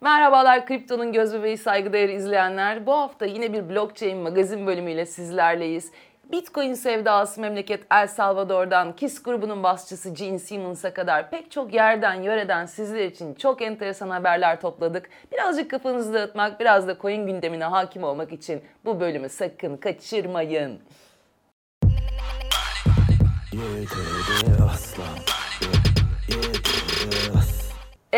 Merhabalar Kripto'nun göz bebeği saygıdeğer izleyenler. Bu hafta yine bir blockchain magazin bölümüyle sizlerleyiz. Bitcoin sevdası memleket El Salvador'dan KISS grubunun basçısı Gene Simmons'a kadar pek çok yerden yöreden sizler için çok enteresan haberler topladık. Birazcık kafanızı dağıtmak, biraz da coin gündemine hakim olmak için bu bölümü sakın kaçırmayın.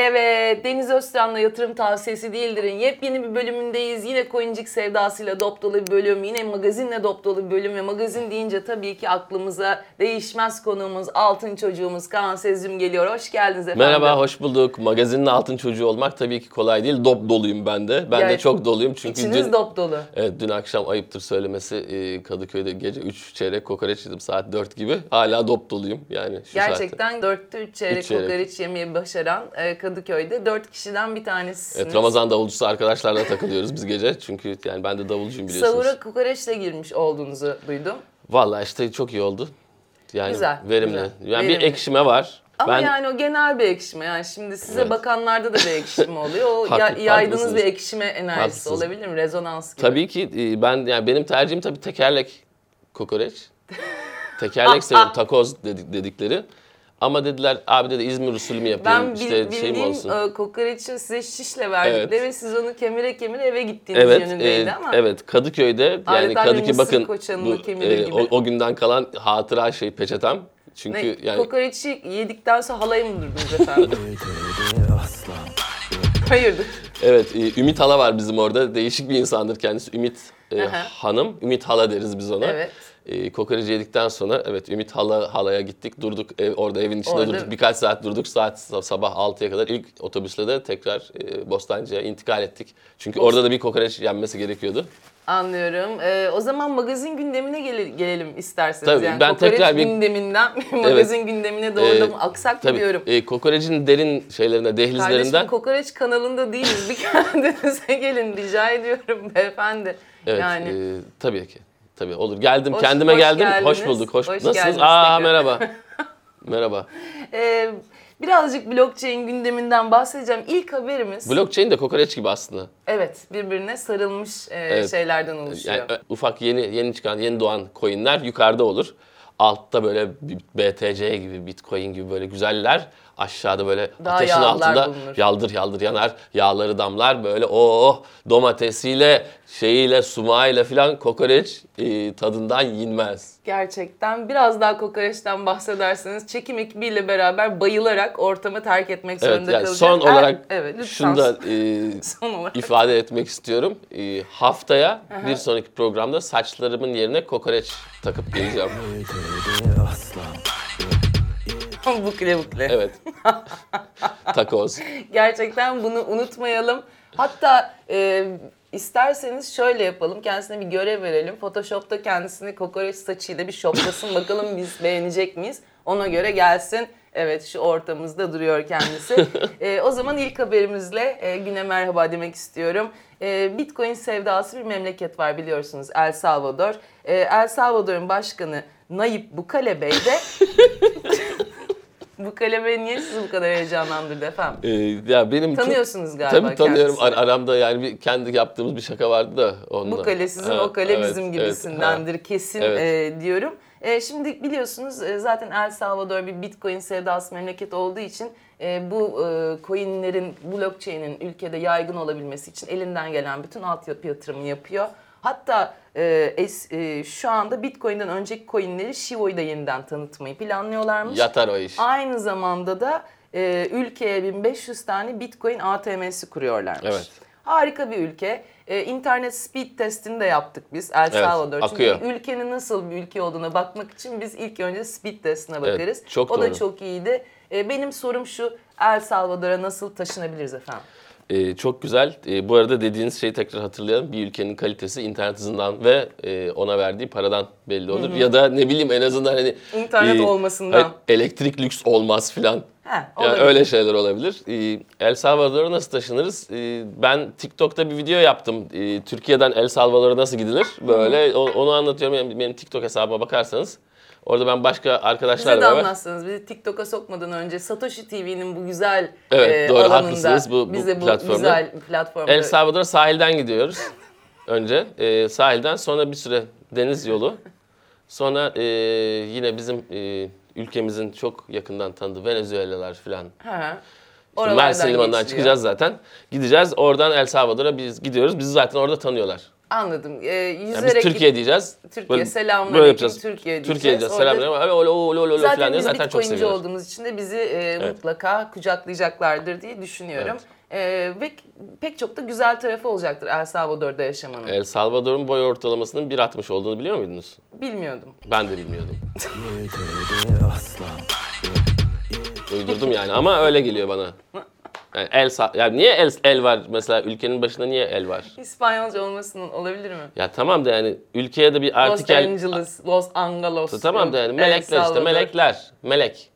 Evet, Deniz Özcan'la yatırım tavsiyesi değildir'in yepyeni bir bölümündeyiz. Yine coincik sevdasıyla dop dolu bir bölüm, yine magazinle dop dolu bir bölüm ve magazin deyince tabii ki aklımıza değişmez konuğumuz, altın çocuğumuz Kaan Sezzüm geliyor. Hoş geldiniz efendim. Merhaba, hoş bulduk. Magazinin altın çocuğu olmak tabii ki kolay değil. Dop doluyum ben de. Ben Yani de çok doluyum çünkü İçiniz dün, dop dolu. evet, dün akşam ayıptır söylemesi e, Kadıköy'de gece 3 çeyrek kokoreç yedim saat 4 gibi. Hala dop doluyum yani şu saatte. Gerçekten dörtte üç çeyrek, Üç çeyrek. kokoreç yemeyi başaran e, Kadıköy'de dört kişiden bir tanesisiniz. Evet, Ramazan davulcusu arkadaşlarla takılıyoruz biz gece. Çünkü yani ben de davulcuyum biliyorsunuz. Sahura kokoreçle girmiş olduğunuzu duydum. Vallahi işte çok iyi oldu. Yani Güzel, verimli. güzel. Yani Verimli. bir ekşime var. Ama ben yani o genel bir ekşime. Yani şimdi size Evet. bakanlarda da bir ekşime oluyor. O Haklı- ya- yaydığınız bir ekşime enerjisi Haklısınız. olabilir mi? Rezonans gibi. Tabii ki e, ben yani benim tercihim tabii tekerlek kokoreç. Tekerlek seviyorum takoz dedik, dedikleri. Ama dediler abi dedi İzmir usulü mü yapayım Ben bil, işte şey mi bildiğim olsun. e, kokoreçi size şişle verdikleri Evet. ve siz onu kemire kemire eve gittiğiniz Evet, yönündeydi e, ama. evet Kadıköy'de yani Kadıköy bakın bu, e, gibi. o, o günden kalan hatıra şey peçetem. Çünkü ne, yani Kokoreçi yedikten sonra halaya mı durdunuz efendim? Hayırdır? evet e, Ümit Hala var bizim orada değişik bir insandır kendisi Ümit e. Hanım. Ümit Hala deriz biz ona. Evet. E, kokoreci yedikten sonra evet Ümit Hala Hala'ya gittik durduk ev, orada evin içinde Orada- durduk birkaç saat durduk saat sabah 6'ya kadar ilk otobüsle de tekrar e, Bostancı'ya intikal ettik. Çünkü orada da bir kokoreç yenmesi gerekiyordu. Anlıyorum. Ee, o zaman magazin gündemine gele- gelelim isterseniz. Tabii, yani ben kokoreç tekrar bir- gündeminden magazin gündemine doğru Ee, da mı aksak Tabii diyorum. e, kokorecin derin şeylerine Kardeşim dehlizlerinden kokoreç kanalında değiliz. Bir kendinize gelin rica ediyorum beyefendi. Evet, yani e, tabii ki. Tabii olur. Geldim, Hoş- kendime hoş geldim. geldiniz. Hoş bulduk. Hoş, Hoş Nasılsınız? geldiniz Aa merhaba. merhaba. e, birazcık blockchain gündeminden bahsedeceğim. İlk haberimiz Blockchain de kokoreç gibi aslında. evet birbirine sarılmış e, Evet. şeylerden oluşuyor. Yani ö- ufak yeni yeni çıkan, yeni doğan coinler yukarıda olur. Altta böyle BTC gibi, Bitcoin gibi böyle güzeller. Aşağıda böyle Daha ateşin altında bulunur. yaldır yaldır yanar. Yağları damlar böyle oh domatesiyle, şeyiyle, sumağıyla filan kokoreç e, tadından yenmez. Gerçekten biraz daha kokoreçten bahsederseniz çekim ekibiyle beraber bayılarak ortamı terk etmek Evet zorunda yani kalacağız. son Er- olarak evet, lütfen. şunu da e, son olarak. ifade etmek istiyorum. Ee, haftaya bir sonraki programda saçlarımın yerine kokoreç takıp geleceğim. bukle bukle. evet. Takoz. Gerçekten bunu unutmayalım. Hatta e, isterseniz şöyle yapalım. Kendisine bir görev verelim. Photoshop'ta kendisini kokoreç saçıyla bir şoplasın. Bakalım biz beğenecek miyiz? Ona göre gelsin. Evet şu ortamızda duruyor kendisi. E, o zaman ilk haberimizle e, güne merhaba demek istiyorum. E, Bitcoin sevdası bir memleket var biliyorsunuz El Salvador. E, El Salvador'un başkanı Nayib Bukele Bey de Bukele Bey niye sizi bu kadar heyecanlandırdı efendim? Ee, ya benim çok- Tanıyorsunuz galiba Tabii tanıyorum. Ar- aramda yani bir kendi yaptığımız bir şaka vardı da onunla. Bu kale sizin, Ha, o kale evet, bizim evet, gibisindendir ha. kesin Evet. e, diyorum. E, şimdi biliyorsunuz e, zaten El Salvador bir Bitcoin sevdası memleket olduğu için e, bu e, coinlerin, blockchain'in ülkede yaygın olabilmesi için elinden gelen bütün altyapı yatırımı yapıyor. Hatta e, es, e, şu anda Bitcoin'den önceki coinleri Shivo'yu da yeniden tanıtmayı planlıyorlarmış. Yatar o iş. Aynı zamanda da e, ülkeye 1500 tane Bitcoin ATM'si kuruyorlarmış. Evet. Harika bir ülke. E, internet speed testini de yaptık biz El Salvador. akıyor. Çünkü ülkenin nasıl bir ülke olduğuna bakmak için biz ilk önce speed testine Evet, bakarız. çok o da doğru. çok iyiydi. E, benim sorum şu, El Salvador'a nasıl taşınabiliriz efendim? Ee, çok güzel. Ee, bu arada dediğiniz şeyi tekrar hatırlayalım. Bir ülkenin kalitesi internet hızından ve e, ona verdiği paradan belli olur. Ya da ne bileyim en azından hani İnternet olmasından. hani elektrik lüks olmaz filan. He, Yani olabilir. öyle şeyler olabilir. Ee, El Salvador'a nasıl taşınırız? Ee, ben TikTok'ta bir video yaptım. Ee, Türkiye'den El Salvador'a nasıl gidilir? Böyle onu anlatıyorum. Yani benim TikTok hesabıma bakarsanız Orada ben başka Bize arkadaşlarla de beraber anlatsanız, bizi TikTok'a sokmadan önce Satoshi TV'nin bu güzel Evet, e, doğru, alanında haklısınız. Bu- bu bize bu platformda. güzel platformda El Salvador'a sahilden gidiyoruz. Önce e, sahilden sonra bir süre deniz yolu. Sonra e, yine bizim e, ülkemizin çok yakından tanıdığı Venezuelalar hı. İşte Mersin limanından geçiliyor. çıkacağız zaten. Gideceğiz oradan El Salvador'a biz gidiyoruz. Bizi zaten orada tanıyorlar. Anladım. Ee, Yani yüzerek biz Türkiye diyeceğiz. Türkiye, Böyle- selamünaleyküm, böyle yapacağız. Türkiye diyeceğiz. Türkiye diyeceğiz. Selamünaleyküm. Öyle olo olo olo Zaten falan diye biz zaten çok Bitcoin'ci seviyorlar. olduğumuz için de bizi e, mutlaka kucaklayacaklardır diye düşünüyorum. E, ve pek çok da güzel tarafı olacaktır El Salvador'da yaşamanın. El Salvador'un boy ortalamasının 1.60 olduğunu biliyor muydunuz? Bilmiyordum. Ben de bilmiyordum. Uydurdum yani ama öyle geliyor bana. Yani el sa- yani niye el, el var mesela ülkenin başında niye el var? İspanyolca olmasının olabilir mi? Ya tamam da yani ülkeye de bir Los artikel Angeles, Los Angelos. tamam da yani El melekler işte Salvador. melekler. Melek.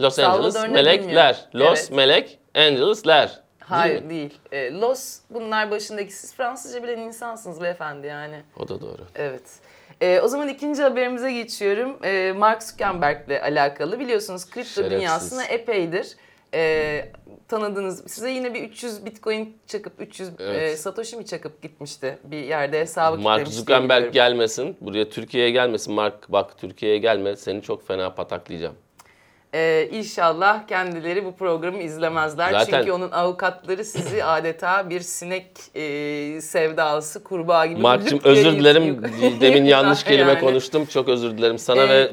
Los Salvador Angeles ne melekler. bilmiyorum. Los Evet. melek Angeles'ler. Değil Hayır mi? değil. E, Los bunlar başındaki siz Fransızca bilen insansınız beyefendi yani. O da doğru. Evet. Ee, o zaman ikinci haberimize geçiyorum. Ee, Mark Zuckerberg ile alakalı. Biliyorsunuz kripto Şerefsiz. dünyasına epeydir ee, tanıdığınız. Size yine bir 300 bitcoin çakıp 300 Evet. e, satoshi mi çakıp gitmişti bir yerde hesabı Mark Zuckerberg gelmesin. Buraya Türkiye'ye gelmesin. Mark bak Türkiye'ye gelme. Seni çok fena pataklayacağım. Ee, inşallah kendileri bu programı izlemezler. Zaten- Çünkü onun avukatları sizi adeta bir sinek e, sevdalısı kurbağa gibi Mark'cığım özür dilerim. Demin yanlış kelime Yani. konuştum. Çok özür dilerim sana Ee, ve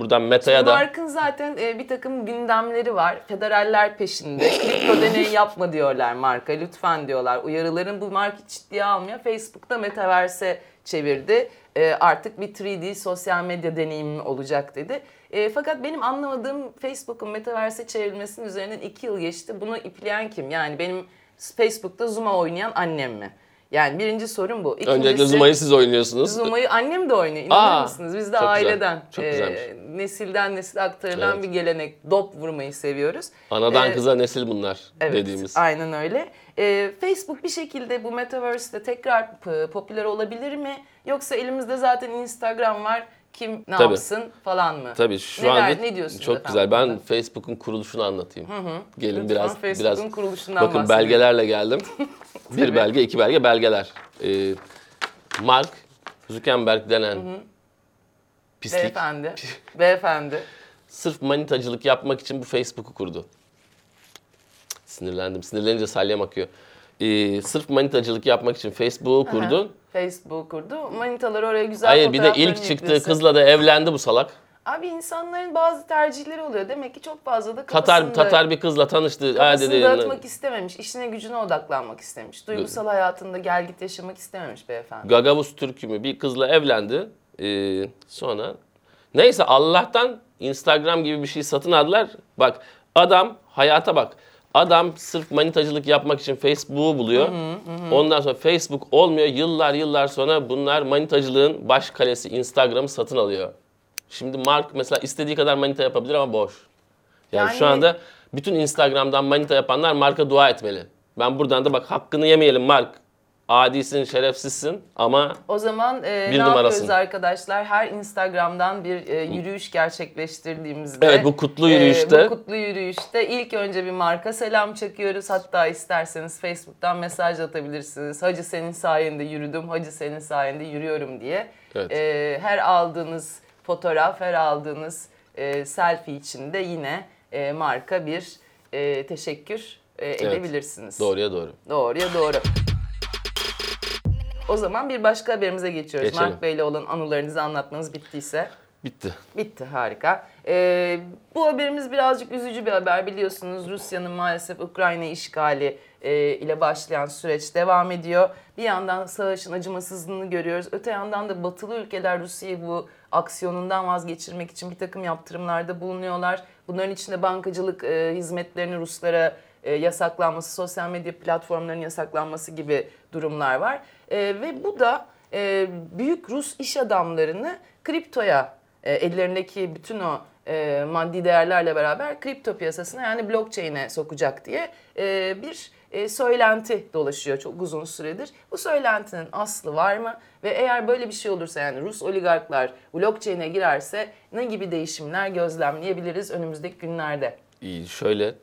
buradan Meta'ya da. Mark'ın zaten e, bir takım gündemleri var. Federaller peşinde. Kripto deney yapma diyorlar marka. Lütfen diyorlar. Uyarıların bu mark hiç ciddiye almıyor. Facebook'ta Metaverse'e çevirdi. E, artık bir 3D sosyal medya deneyimi olacak dedi. E, fakat benim anlamadığım Facebook'un Metaverse'e çevrilmesinin üzerinden iki yıl geçti. Bunu ipleyen kim? Yani benim Facebook'ta Zuma oynayan annem mi? Yani birinci sorun bu. Öncelikle İkincisi- Zuma'yı siz oynuyorsunuz. Zuma'yı annem de oynuyor. İnanır Aa, mısınız? Biz de çok güzel. aileden, Çok e, nesilden nesile aktarılan Evet. bir gelenek. Dop vurmayı seviyoruz. Anadan Ee, kıza nesil bunlar Evet, dediğimiz. aynen öyle. E, Facebook bir şekilde bu Metaverse'de tekrar popüler olabilir mi? Yoksa elimizde zaten Instagram var. Kim ne Tabii. yapsın falan mı? Tabii şu Neler- anda ne diyorsunuz çok efendim güzel. Ben? Facebook'un kuruluşunu anlatayım. Gelin Lütfen biraz Facebook'un biraz kuruluşundan bakın bahsedelim. belgelerle geldim. bir belge, iki belge, belgeler. Ee, Mark Zuckerberg denen pislik Beyefendi. Beyefendi. sırf manitacılık yapmak için bu Facebook'u kurdu. Sinirlendim. Sinirlenince salyam akıyor. Ee, sırf manitacılık yapmak için Facebook'u kurdu. Facebook kurdu. Manitaları oraya güzel Hayır bir de ilk çıktığı yüklesin. kızla da evlendi bu salak. Abi insanların bazı tercihleri oluyor. Demek ki çok fazla da Tatar kafasında, Tatar bir kızla tanıştı. Kafasını dedi. dağıtmak istememiş. işine gücüne odaklanmak istemiş. Duygusal hayatında gel git yaşamak istememiş beyefendi. Gagavuz Türk'ü mü bir kızla evlendi. Ee, sonra neyse Allah'tan Instagram gibi bir şey satın aldılar. Bak adam hayata bak. Adam sırf manitacılık yapmak için Facebook'u buluyor. Ondan sonra Facebook olmuyor. Yıllar yıllar sonra bunlar manitacılığın baş kalesi Instagram'ı satın alıyor. Şimdi Mark mesela istediği kadar manita yapabilir ama boş. Yani, şu Yani- anda bütün Instagram'dan manita yapanlar Mark'a dua etmeli. Ben buradan da bak hakkını yemeyelim Mark. Adisin, şerefsizsin ama O zaman e, Bir ne numarasın. yapıyoruz arkadaşlar? Her Instagram'dan bir e, yürüyüş gerçekleştirdiğimizde Evet, bu kutlu e, yürüyüşte- bu kutlu yürüyüşte ilk önce bir marka selam çakıyoruz. Hatta isterseniz Facebook'tan mesaj atabilirsiniz. Hacı senin sayende yürüdüm, hacı senin sayende yürüyorum diye. Evet. E, her aldığınız fotoğraf, her aldığınız e, selfie için de yine e, marka bir e, teşekkür e, edebilirsiniz. doğruya doğru. Doğruya doğru. O zaman bir başka haberimize geçiyoruz. Geçelim. Mark Bey ile olan anılarınızı anlatmanız bittiyse. Bitti. Bitti harika. Ee, bu haberimiz birazcık üzücü bir haber biliyorsunuz. Rusya'nın maalesef Ukrayna işgali e, ile başlayan süreç devam ediyor. Bir yandan savaşın acımasızlığını görüyoruz. Öte yandan da batılı ülkeler Rusya'yı bu aksiyonundan vazgeçirmek için bir takım yaptırımlarda bulunuyorlar. Bunların içinde bankacılık e, hizmetlerini Ruslara e, yasaklanması, sosyal medya platformlarının yasaklanması gibi durumlar var. E, ve bu da e, büyük Rus iş adamlarını kriptoya e, ellerindeki bütün o e, maddi değerlerle beraber kripto piyasasına yani blockchain'e sokacak diye e, bir e, söylenti dolaşıyor çok uzun süredir. Bu söylentinin aslı var mı? Ve eğer böyle bir şey olursa yani Rus oligarklar blockchain'e girerse ne gibi değişimler gözlemleyebiliriz önümüzdeki günlerde? Şöyle.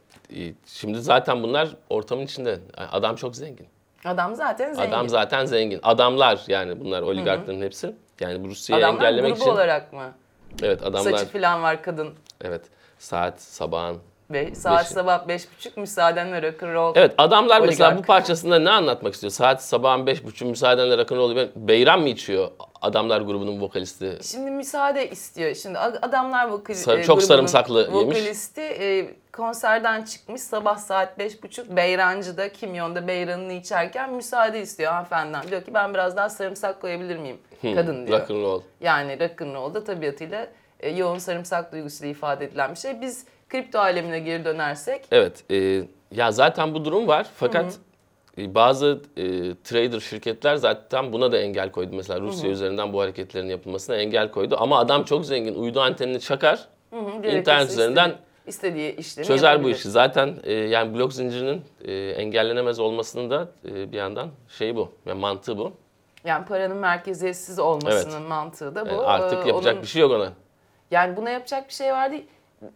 Şimdi zaten bunlar ortamın içinde. Adam çok zengin. Adam zaten zengin. Adam zaten zengin. Adamlar yani bunlar oligarkların hepsi. Yani bu Rusya'yı Adamlar engellemek grubu için. olarak mı? Evet adamlar. Saçı falan var kadın. Evet. Saat sabahın. Be, saat Beşi. sabah beş buçuk müsaadenle rock'n'roll. Evet adamlar mesela Oligark. bu parçasında ne anlatmak istiyor? Saat sabahın beş buçuk müsaadenle rock'n'roll beyran mı içiyor adamlar grubunun vokalisti? Şimdi müsaade istiyor. Şimdi ad- adamlar vokal, Sarı- e, çok sarımsaklı yemiş. Vokalisti e, konserden çıkmış sabah saat beş buçuk Beyrancı'da Kimyon'da beyranını içerken müsaade istiyor hanımefendiden. Diyor ki ben biraz daha sarımsak koyabilir miyim? Kadın diyor. Rock'n'roll. Yani rock'n'roll'da tabiatıyla e, yoğun sarımsak duygusuyla ifade edilen bir şey. Biz kripto alemine geri dönersek Evet. e, ya zaten bu durum var fakat e, bazı e, trader şirketler zaten buna da engel koydu. Mesela Rusya üzerinden bu hareketlerin yapılmasına engel koydu. Ama adam çok zengin. Uydu antenini çakar. gerekirse internet üzerinden istediği, istediği işlemi Çözer bu yapabilir. işi. Zaten e, yani blok zincirinin e, engellenemez olmasının da e, bir yandan şeyi bu. Yani mantığı bu. Yani paranın merkeziyetsiz olmasının mantığı da bu. E, artık Ee, yapacak onun- bir şey yok ona. Yani buna yapacak bir şey var değil.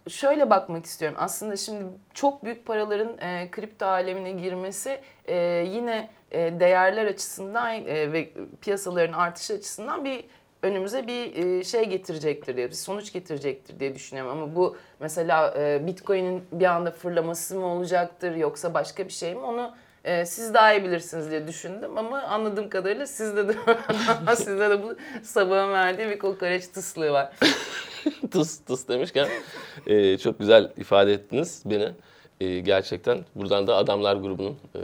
Şöyle bakmak istiyorum. Aslında şimdi çok büyük paraların e, kripto alemine girmesi e, yine e, değerler açısından e, ve piyasaların artışı açısından bir önümüze bir e, şey getirecektir diye, bir sonuç getirecektir diye düşünüyorum. Ama bu mesela e, Bitcoin'in bir anda fırlaması mı olacaktır yoksa başka bir şey mi onu e, siz daha iyi bilirsiniz diye düşündüm ama anladığım kadarıyla sizde de sizde de bu sabahın verdiği bir kokoreç tıslığı var. tıs tıs demişken e, çok güzel ifade ettiniz beni. E, gerçekten buradan da Adamlar grubunun e,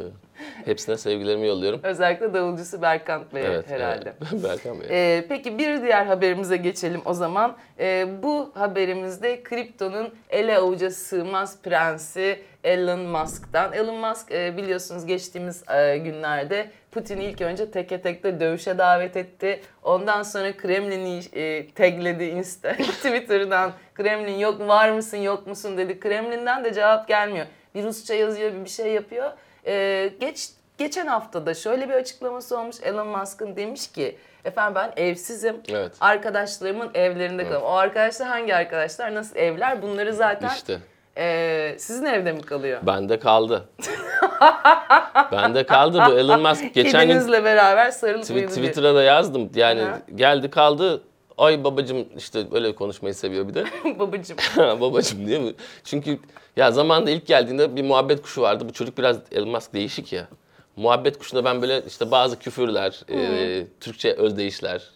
hepsine sevgilerimi yolluyorum. Özellikle davulcusu Berkant Bey Evet, herhalde. evet. Berkan Bey. Ee, peki bir diğer haberimize geçelim o zaman. Ee, bu haberimizde kriptonun ele avuca sığmaz prensi Elon Musk'tan. Elon Musk e, biliyorsunuz geçtiğimiz e, günlerde Putin'i ilk önce teke tekte dövüşe davet etti. Ondan sonra Kremlin'i e, tagledi Insta, Twitter'dan. Kremlin yok var mısın yok musun dedi. Kremlin'den de cevap gelmiyor. Bir Rusça yazıyor bir şey yapıyor. Ee, geç Geçen hafta da şöyle bir açıklaması olmuş Elon Musk'ın demiş ki efendim ben evsizim. Evet. Arkadaşlarımın evlerinde kalıyorum. O arkadaşlar hangi arkadaşlar nasıl evler bunları zaten İşte e, sizin evde mi kalıyor? bende kaldı. bende kaldı bu Elon Musk geçen gün Kedinizle beraber sarılıp uyudu diye. Twitter'a da yazdım. Yani Aha. geldi kaldı. Ay babacım işte öyle konuşmayı seviyor bir de. Babacım. babacım diye mi? Çünkü ya zamanında ilk geldiğinde bir muhabbet kuşu vardı. Bu çocuk biraz Elon Musk değişik ya. Muhabbet kuşunda ben böyle işte bazı küfürler, e, Türkçe özdeyişler,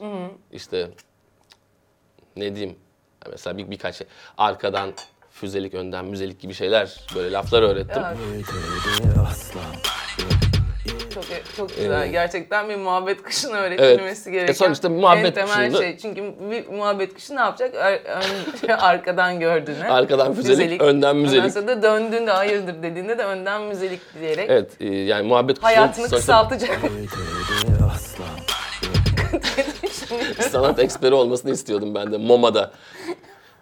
işte ne diyeyim mesela bir, birkaç şey. Arkadan füzelik, önden müzelik gibi şeyler böyle laflar öğrettim. Evet. Çok çok güzel. Gerçekten bir muhabbet kuşuna öğretilmesi E, gereken sonuçta muhabbet en temel kuşunda- şey. Çünkü bir muhabbet kuşu ne yapacak? Ar- ön- arkadan gördüğüne. Arkadan füzelik, önden müzelik. Ondan sonra da döndüğünde hayırdır dediğinde de önden müzelik diyerek Evet e, yani muhabbet kuşunun hayatını sonuçta kısaltacak. sanat eksperi olmasını istiyordum ben de MoMA'da.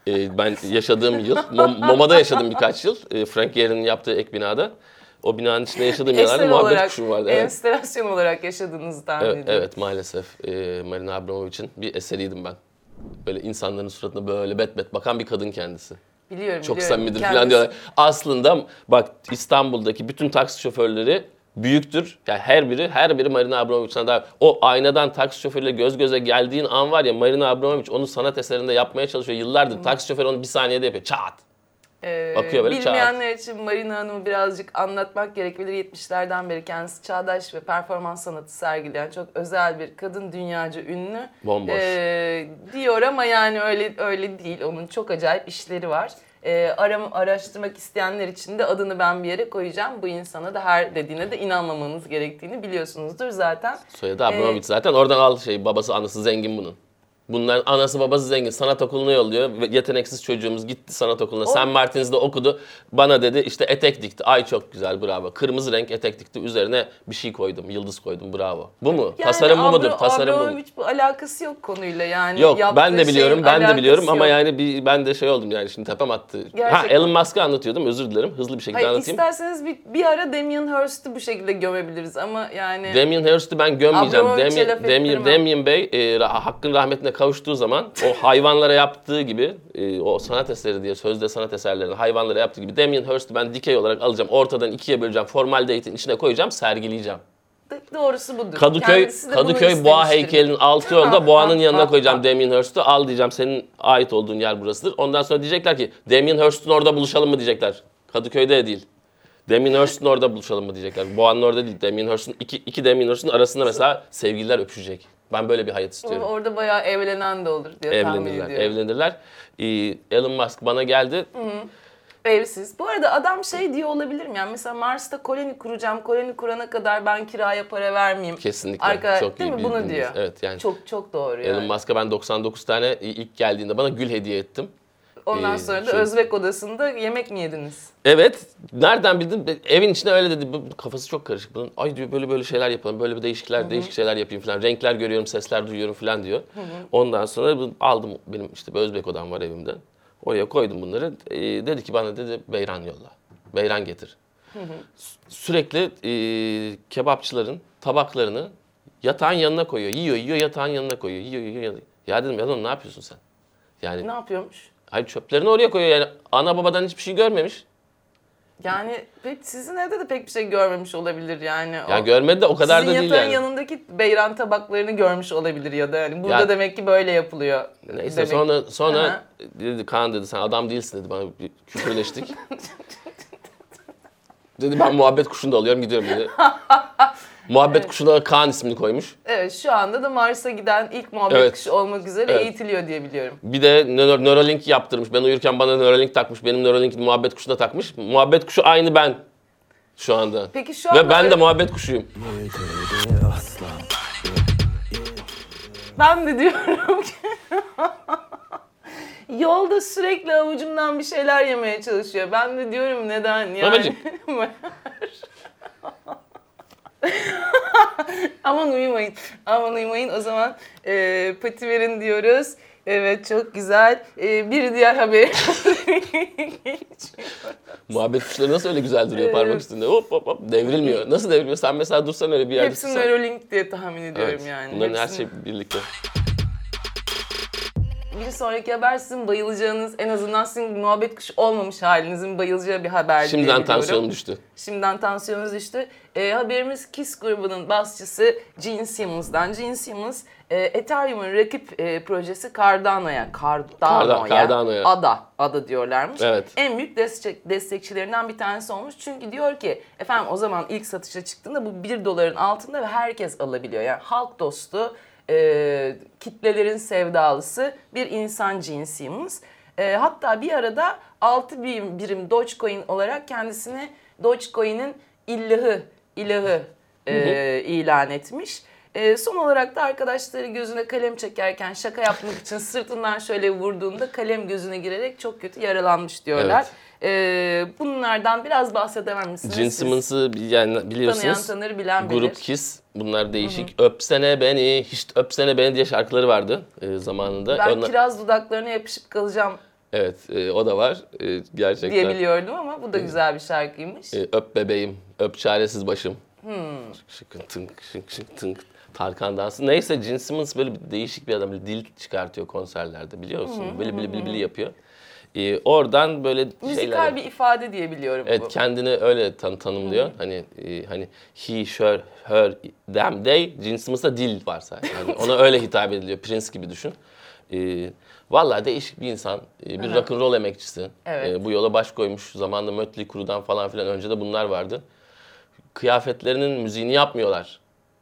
E, ben yaşadığım yıl, Mom- MoMA'da yaşadım birkaç yıl. E, Frank Gehry'nin yaptığı ek binada. O binanın içinde yaşadığım Eser muhabbet kuşum vardı. Evet. enstelasyon olarak yaşadığınızı tahmin Evet, ediyorum. evet maalesef e, Marina Abramovich'in bir eseriydim ben. Böyle insanların suratına böyle bet bet bakan bir kadın kendisi. Biliyorum, Çok biliyorum. samimidir Kendisi- falan diyorlar. Aslında bak İstanbul'daki bütün taksi şoförleri büyüktür. Yani her biri her biri Marina Abramovich'ten daha o aynadan taksi şoförüyle göz göze geldiğin an var ya Marina Abramovich onu sanat eserinde yapmaya çalışıyor. Yıllardır taksi şoförü onu bir saniyede yapıyor. Çat. Ee, Bakıyor böyle Bilmeyenler için Marina Hanım'ı birazcık anlatmak gerekebilir. 70'lerden beri kendisi çağdaş ve performans sanatı sergileyen çok özel bir kadın dünyaca ünlü. Bomboş. Ee, diyor ama yani öyle öyle değil. Onun çok acayip işleri var. Ee, aram, araştırmak isteyenler için de adını ben bir yere koyacağım. Bu insana da her dediğine de inanmamanız gerektiğini biliyorsunuzdur zaten. Soyadı Abramovich zaten oradan al şey babası anası zengin bunun. Bunların anası babası zengin. Sanat okuluna yolluyor. Yeteneksiz çocuğumuz gitti sanat okuluna. San Martins'de okudu. Bana dedi işte etek dikti. Ay çok güzel bravo. Kırmızı renk etek dikti. Üzerine bir şey koydum. Yıldız koydum bravo. Bu mu? Yani Tasarım bu mudur? Tasarım bu mudur? Abramovich bu alakası yok konuyla yani. Yok ben de biliyorum şeyin ben de biliyorum ama yok. yani bir, ben de şey oldum yani şimdi tepem attı. Ha Gerçekten. Elon Musk'ı anlatıyordum özür dilerim hızlı bir şekilde Hayır, anlatayım. isterseniz bir, bir ara Damien Hirst'ı bu şekilde gömebiliriz ama yani... Damien Hirst'ü ben gömmeyeceğim. Damien, Damien. Damien Bey e, hakkın rahmetine kavuştuğu zaman o hayvanlara yaptığı gibi e, o sanat eseri diye sözde sanat eserlerini hayvanlara yaptığı gibi Damien Hirst'ü ben dikey olarak alacağım. Ortadan ikiye böleceğim. Formaldehyit'in içine koyacağım. Sergileyeceğim. Doğrusu budur. Kadıköy Kadıköy Boğa heykelinin altı yolda Boğa'nın yanına koyacağım. Damien Hirst'ü. Al diyeceğim senin ait olduğun yer burasıdır. Ondan sonra diyecekler ki Damien Hirst'ün orada buluşalım mı diyecekler. Kadıköy'de de değil. Damien Hirst'ün orada buluşalım mı diyecekler. Boğa'nın orada değil. Damien Hirst'ün iki, iki Damien Hirst'ün arasında mesela sevgililer öpüşecek. Ben böyle bir hayat istiyorum. Orada bayağı evlenen de olur diye tahmin Evlenirler, ediyorum. evlenirler. Ee, Elon Musk bana geldi. Evsiz. Bu arada adam şey diye olabilir mi? Yani mesela Mars'ta koloni kuracağım. Koloni kurana kadar ben kiraya para vermeyeyim. Kesinlikle. Arka, çok değil iyi mi? Bunu diyor. Evet yani. Çok çok doğru yani. Elon Musk'a ben 99 tane ilk geldiğinde bana gül hediye ettim. Ondan Ee, sonra da şu- Özbek odasında yemek mi yediniz? Evet. Nereden bildin? Evin içinde öyle dedi. Kafası çok karışık bunun. Ay diyor böyle böyle şeyler yapalım. Böyle bir değişikler, değişik şeyler yapayım falan. Renkler görüyorum, sesler duyuyorum falan diyor. Ondan sonra aldım benim işte bir Özbek odam var evimde. Oraya koydum bunları. Ee, dedi ki bana dedi beyran yolla. Beyran getir. Sü- Sürekli e, kebapçıların tabaklarını yatağın yanına koyuyor. Yiyor, yiyor, yatağın yanına koyuyor. Yiyor, yiyor, yiyor. Ya dedim ya ne yapıyorsun sen? Yani Ne yapıyormuş? Hayır çöplerini oraya koyuyor. Yani ana babadan hiçbir şey görmemiş. Yani pek sizin evde de pek bir şey görmemiş olabilir yani. Ya O- görmedi de o kadar Sizin da değil yatağın yani. yanındaki beyran tabaklarını görmüş olabilir ya da yani burada Ya- demek ki böyle yapılıyor. Neyse demek. sonra sonra Aha. dedi Kaan dedi sen adam değilsin dedi bana bir küfürleştik. dedi ben muhabbet kuşunu da alıyorum gidiyorum dedi. muhabbet kuşuna da Kaan ismini koymuş. Evet şu anda da Mars'a giden ilk muhabbet Evet. kuşu olmak üzere Evet. eğitiliyor diye biliyorum. Bir de nöro- Neuralink yaptırmış. Ben uyurken bana Neuralink takmış. Benim Neuralink muhabbet kuşuna takmış. Muhabbet kuşu aynı ben şu anda. Peki şu anda Ve ben de muhabbet kuşuyum. Ben de diyorum ki yolda sürekli avucumdan bir şeyler yemeye çalışıyor. Ben de diyorum neden yani. Babacık. Aman uyumayın. Aman uyumayın. O zaman e, pati verin diyoruz. Evet çok güzel. E, bir diğer haber. Muhabbet kuşları nasıl öyle güzel duruyor parmak Evet. üstünde. Hop hop hop devrilmiyor. Nasıl devrilmiyor? Sen mesela dursan öyle bir yerde Hepsi dursan. Neuralink diye tahmin ediyorum Evet, yani. Bunların her Hepsini- şey birlikte. Bir sonraki haber sizin bayılacağınız, en azından sizin muhabbet kuşu olmamış halinizin bayılacağı bir haber Şimdiden tansiyonum düştü. Şimdiden tansiyonunuz düştü. Ee, haberimiz Kiss grubunun basçısı Gene Simmons'dan. Gene Simmons, e, Ethereum'un rakip e, projesi Cardano'ya, Cardano'ya, Cardano'ya. ADA, ADA diyorlarmış. Evet. En büyük destek, destekçilerinden bir tanesi olmuş. Çünkü diyor ki, efendim o zaman ilk satışa çıktığında bu 1 doların altında ve herkes alabiliyor. Yani halk dostu, e, kitlelerin sevdalısı bir insan Simmons. E, hatta bir arada 6 birim, birim Dogecoin olarak kendisini Dogecoin'in illahı, ilahı e, ilan etmiş. E, son olarak da arkadaşları gözüne kalem çekerken şaka yapmak için sırtından şöyle vurduğunda kalem gözüne girerek çok kötü yaralanmış diyorlar. E, bunlardan biraz bahsedemem misiniz? Gene? Simmons'ı yani biliyorsunuz. Tanıyan tanır, bilen bilir. Grup Kiss. Bunlar değişik. Öpsene beni, hiç öpsene beni diye şarkıları vardı e, zamanında. Ben Onlar- kiraz dudaklarına yapışıp kalacağım Evet, e, o da var. E, gerçekten. diye biliyordum ama bu da güzel bir şarkıymış. E, öp bebeğim, öp çaresiz başım. Hmm. Şıkın tınk, şık şık tınk. Tarkan dansı. Neyse Gene Simmons böyle bir değişik bir adam. Böyle dil çıkartıyor konserlerde biliyor musun? Böyle bili bili bili yapıyor. E, oradan böyle şeyler... Müzikal bir ifade diye biliyorum Evet bu. kendini öyle tan tanımlıyor. Hani e, hani he, she, her, them, they. Simmons'ta dil var sadece. Yani ona öyle hitap ediliyor. Prince gibi düşün. E, vallahi değişik bir insan. E, bir rock and roll emekçisi. Evet. E, bu yola baş koymuş. Zamanında Mötley Crue'dan falan filan önce de bunlar vardı. Kıyafetlerinin müziğini yapmıyorlar.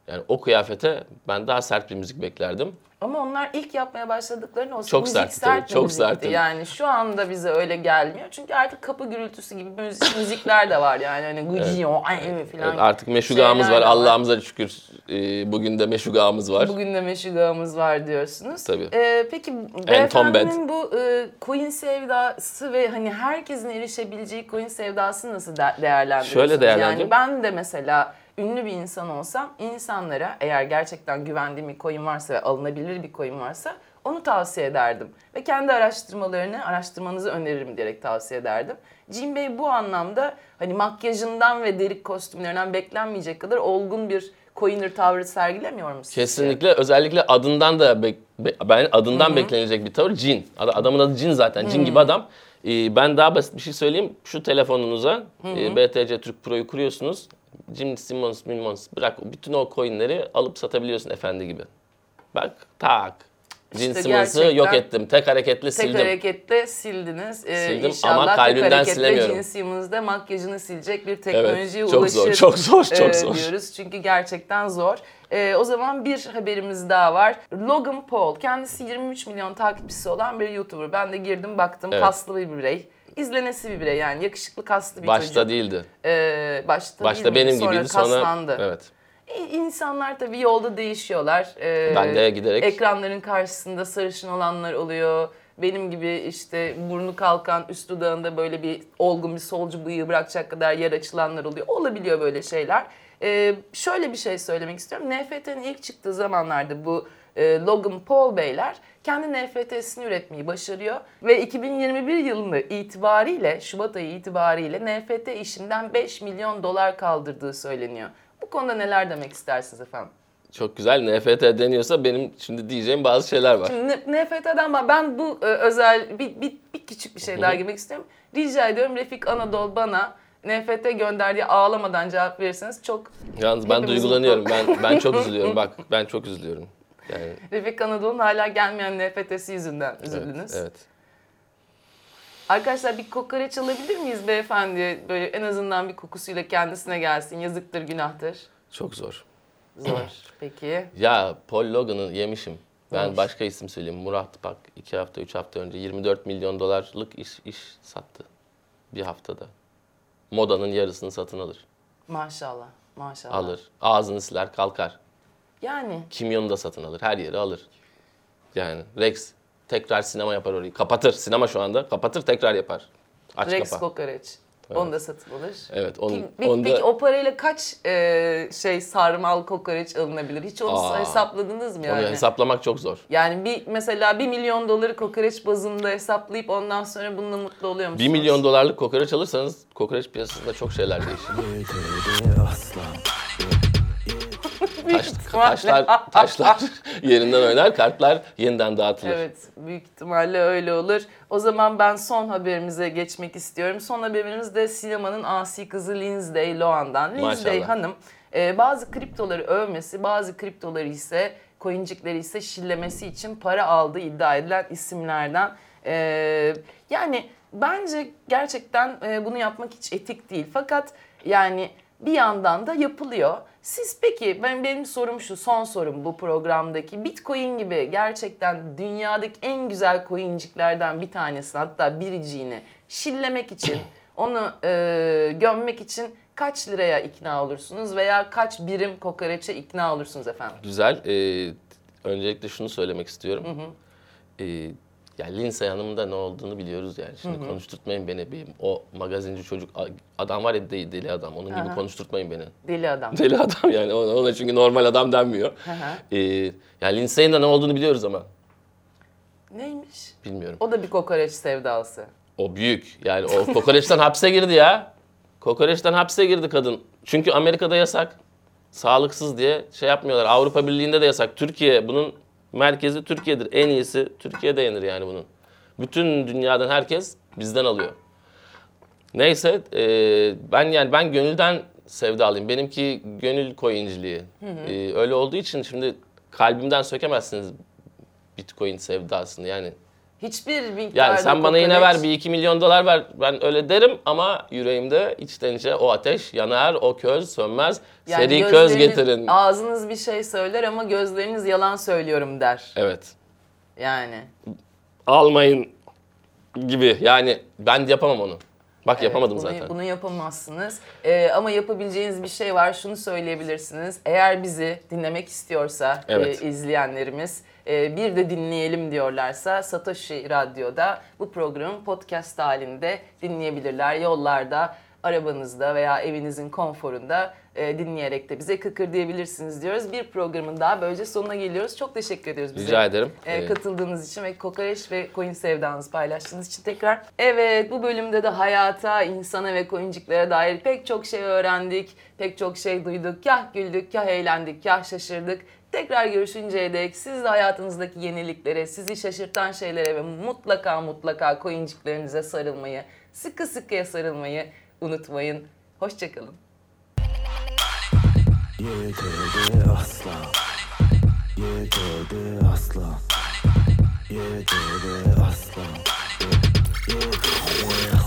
Yani o kıyafete ben daha sert bir müzik beklerdim. Ama onlar ilk yapmaya başladıklarında o Çok müzik sert bir çok müzikti. sertti. Yani şu anda bize öyle gelmiyor. Çünkü artık kapı gürültüsü gibi müzik, müzikler de var yani. Hani Guccio ay falan. Evet, artık meşugağımız var. var. Allah'ımıza şükür e, bugün de meşugağımız var. Bugün de meşgulümüz var diyorsunuz. Tabii. Ee, peki beyefendinin bu e, coin sevdası ve hani herkesin erişebileceği coin sevdasını nasıl de- değerlendiriyorsunuz? Şöyle değerlendireyim. Yani ben de mesela ünlü bir insan olsam insanlara eğer gerçekten güvendiğim bir coin varsa ve alınabilir bir coin varsa onu tavsiye ederdim. Ve kendi araştırmalarını, araştırmanızı öneririm diyerek tavsiye ederdim. Jim Bey bu anlamda hani makyajından ve deri kostümlerinden beklenmeyecek kadar olgun bir coiner tavrı sergilemiyor mu sizce? Kesinlikle özellikle adından da bek- be- ben adından beklenilecek bir tavır. Ad- Adamın adı cin zaten. Cin gibi adam. Ee, ben daha basit bir şey söyleyeyim. Şu telefonunuza e, BTC Türk Pro'yu kuruyorsunuz. Jim Simmons, Mimmons bırak bütün o coinleri alıp satabiliyorsun efendi gibi. Bak tak. İşte Simmons'ı yok ettim. Tek hareketle Tek sildim. harekette sildiniz. Ee, Sildim İnşallah ama tek kalbimden hareketle silemiyorum. Gene Simmons'da makyajını silecek bir teknolojiye çok ulaşır. zor, çok zor, çok e, zor. Diyoruz çünkü gerçekten zor. Ee, o zaman bir haberimiz daha var. Logan Paul kendisi 23 milyon takipçisi olan bir YouTuber. Ben de girdim baktım Evet. kaslı bir birey. İzlenesi bir birey yani yakışıklı kaslı bir Başta çocuk. değildi. Ee, başta, Başta benim sonra gibiydi sonra kaslandı. evet. İ- İnsanlar tabii yolda değişiyorlar. Ee, Ben de giderek- Ekranların karşısında sarışın olanlar oluyor. Benim gibi işte burnu kalkan, üst dudağında böyle bir olgun bir solcu bıyığı bırakacak kadar yer açılanlar oluyor. Olabiliyor böyle şeyler. Ee, şöyle bir şey söylemek istiyorum. NFT'nin ilk çıktığı zamanlarda bu e, Logan Paul beyler kendi NFT'sini üretmeyi başarıyor. Ve 2021 yılını itibariyle, Şubat ayı itibariyle NFT işinden 5 milyon dolar kaldırdığı söyleniyor. Bu konuda neler demek istersiniz efendim? Çok güzel. NFT deniyorsa benim şimdi diyeceğim bazı şeyler var. Şimdi NFT'den ben, ben bu e, özel bir, bir, bir küçük bir şey daha girmek istiyorum. Rica ediyorum Refik Anadolu bana NFT gönderdiği ağlamadan cevap verirseniz çok Yalnız ben duygulanıyorum. Ben ben çok üzülüyorum. Bak ben çok üzülüyorum. Yani Refik Anadolu'nun hala gelmeyen NFT'si yüzünden evet, üzüldünüz. evet. Arkadaşlar bir kokoreç alabilir miyiz beyefendi? Böyle en azından bir kokusuyla kendisine gelsin. Yazıktır, günahtır. Çok zor. Zor. Peki. Ya Paul Logan'ı yemişim. Ben Hoş. başka isim söyleyeyim. Murat bak 2 hafta 3 hafta önce 24 milyon dolarlık iş iş sattı. Bir haftada. Modanın yarısını satın alır. Maşallah. Maşallah. Alır. Ağzını siler kalkar. Yani Kimyonu da satın alır. Her yeri alır. Yani Rex tekrar sinema yapar orayı. Kapatır. Sinema şu anda. Kapatır tekrar yapar. Aç Rex kapa. kokoreç. Onu da satın alır. Evet. Onun, Peki, peki, onda... peki o parayla kaç e, şey sarmal kokoreç alınabilir? Hiç onu Aa, hesapladınız mı yani? Onu hesaplamak çok zor. Yani bir mesela 1 milyon doları kokoreç bazında hesaplayıp ondan sonra bununla mutlu oluyor 1 musunuz? milyon dolarlık kokoreç alırsanız kokoreç piyasasında çok şeyler değişir. Taş, taşlar, taşlar yerinden oynar, kartlar yeniden dağıtılır. Evet, büyük ihtimalle öyle olur. O zaman ben son haberimize geçmek istiyorum. Son haberimiz de sinemanın asi kızı Lindsay Lohan'dan. Lindsay Maşallah. Hanım e, bazı kriptoları övmesi, bazı kriptoları ise coincikleri ise şillemesi için para aldığı iddia edilen isimlerden. E, yani bence gerçekten e, bunu yapmak hiç etik değil. Fakat yani bir yandan da yapılıyor. Siz peki ben benim sorum şu son sorum bu programdaki Bitcoin gibi gerçekten dünyadaki en güzel coinciklerden bir tanesini hatta biriciğini şillemek için onu e, gömmek için kaç liraya ikna olursunuz veya kaç birim kokoreçe ikna olursunuz efendim? Güzel. Ee, öncelikle şunu söylemek istiyorum. Ee, ya Lindsay Hanım'ın da ne olduğunu biliyoruz yani. Şimdi konuşturtmayın beni. Bir, o magazinci çocuk adam var ya deli, deli adam. Onun gibi Aha. konuşturtmayın beni. Deli adam. Deli adam yani. Ona, çünkü normal adam denmiyor. Ee, yani Lindsay'in de ne olduğunu biliyoruz ama Neymiş? bilmiyorum. O da bir kokoreç sevdası. O büyük. Yani o kokoreçten hapse girdi ya. Kokoreçten hapse girdi kadın. Çünkü Amerika'da yasak. Sağlıksız diye şey yapmıyorlar. Avrupa Birliği'nde de yasak. Türkiye bunun merkezi Türkiye'dir. En iyisi Türkiye'de yenir yani bunun. Bütün dünyadan herkes bizden alıyor. Neyse e, ben yani ben gönülden sevdalıyım. Benimki gönül coinciliği. E, öyle olduğu için şimdi kalbimden sökemezsiniz Bitcoin sevdasını. Yani Hiçbir miktarda Yani sen bana yine ver bir 2 milyon dolar ver ben öyle derim ama yüreğimde içten içe o ateş yanar, o köz sönmez. Yani Seri köz getirin. Ağzınız bir şey söyler ama gözleriniz yalan söylüyorum der. Evet. Yani. Almayın gibi. Yani ben yapamam onu. Bak yapamadım bunu, zaten. Bunu yapamazsınız. Ee, ama yapabileceğiniz bir şey var. Şunu söyleyebilirsiniz. Eğer bizi dinlemek istiyorsa Evet. e, izleyenlerimiz e, bir de dinleyelim diyorlarsa Satoshi Radyo'da bu programı podcast halinde dinleyebilirler. Yollarda, arabanızda veya evinizin konforunda e, dinleyerek de bize kıkır diyebilirsiniz diyoruz. Bir programın daha böylece sonuna geliyoruz. Çok teşekkür ediyoruz bize. Rica ederim. e, Ee, katıldığınız için ve kokoreç ve koyun sevdanızı paylaştığınız için tekrar. Evet bu bölümde de hayata, insana ve koyuncuklara dair pek çok şey öğrendik. Pek çok şey duyduk. Kah güldük, kah eğlendik, kah şaşırdık. Tekrar görüşünceye dek siz de hayatınızdaki yeniliklere, sizi şaşırtan şeylere ve mutlaka mutlaka koyuncuklarınıza sarılmayı, sıkı sıkıya sarılmayı unutmayın. Hoşçakalın. Yeterdi asla Yeterdi asla Yeterdi asla Yeterdi asla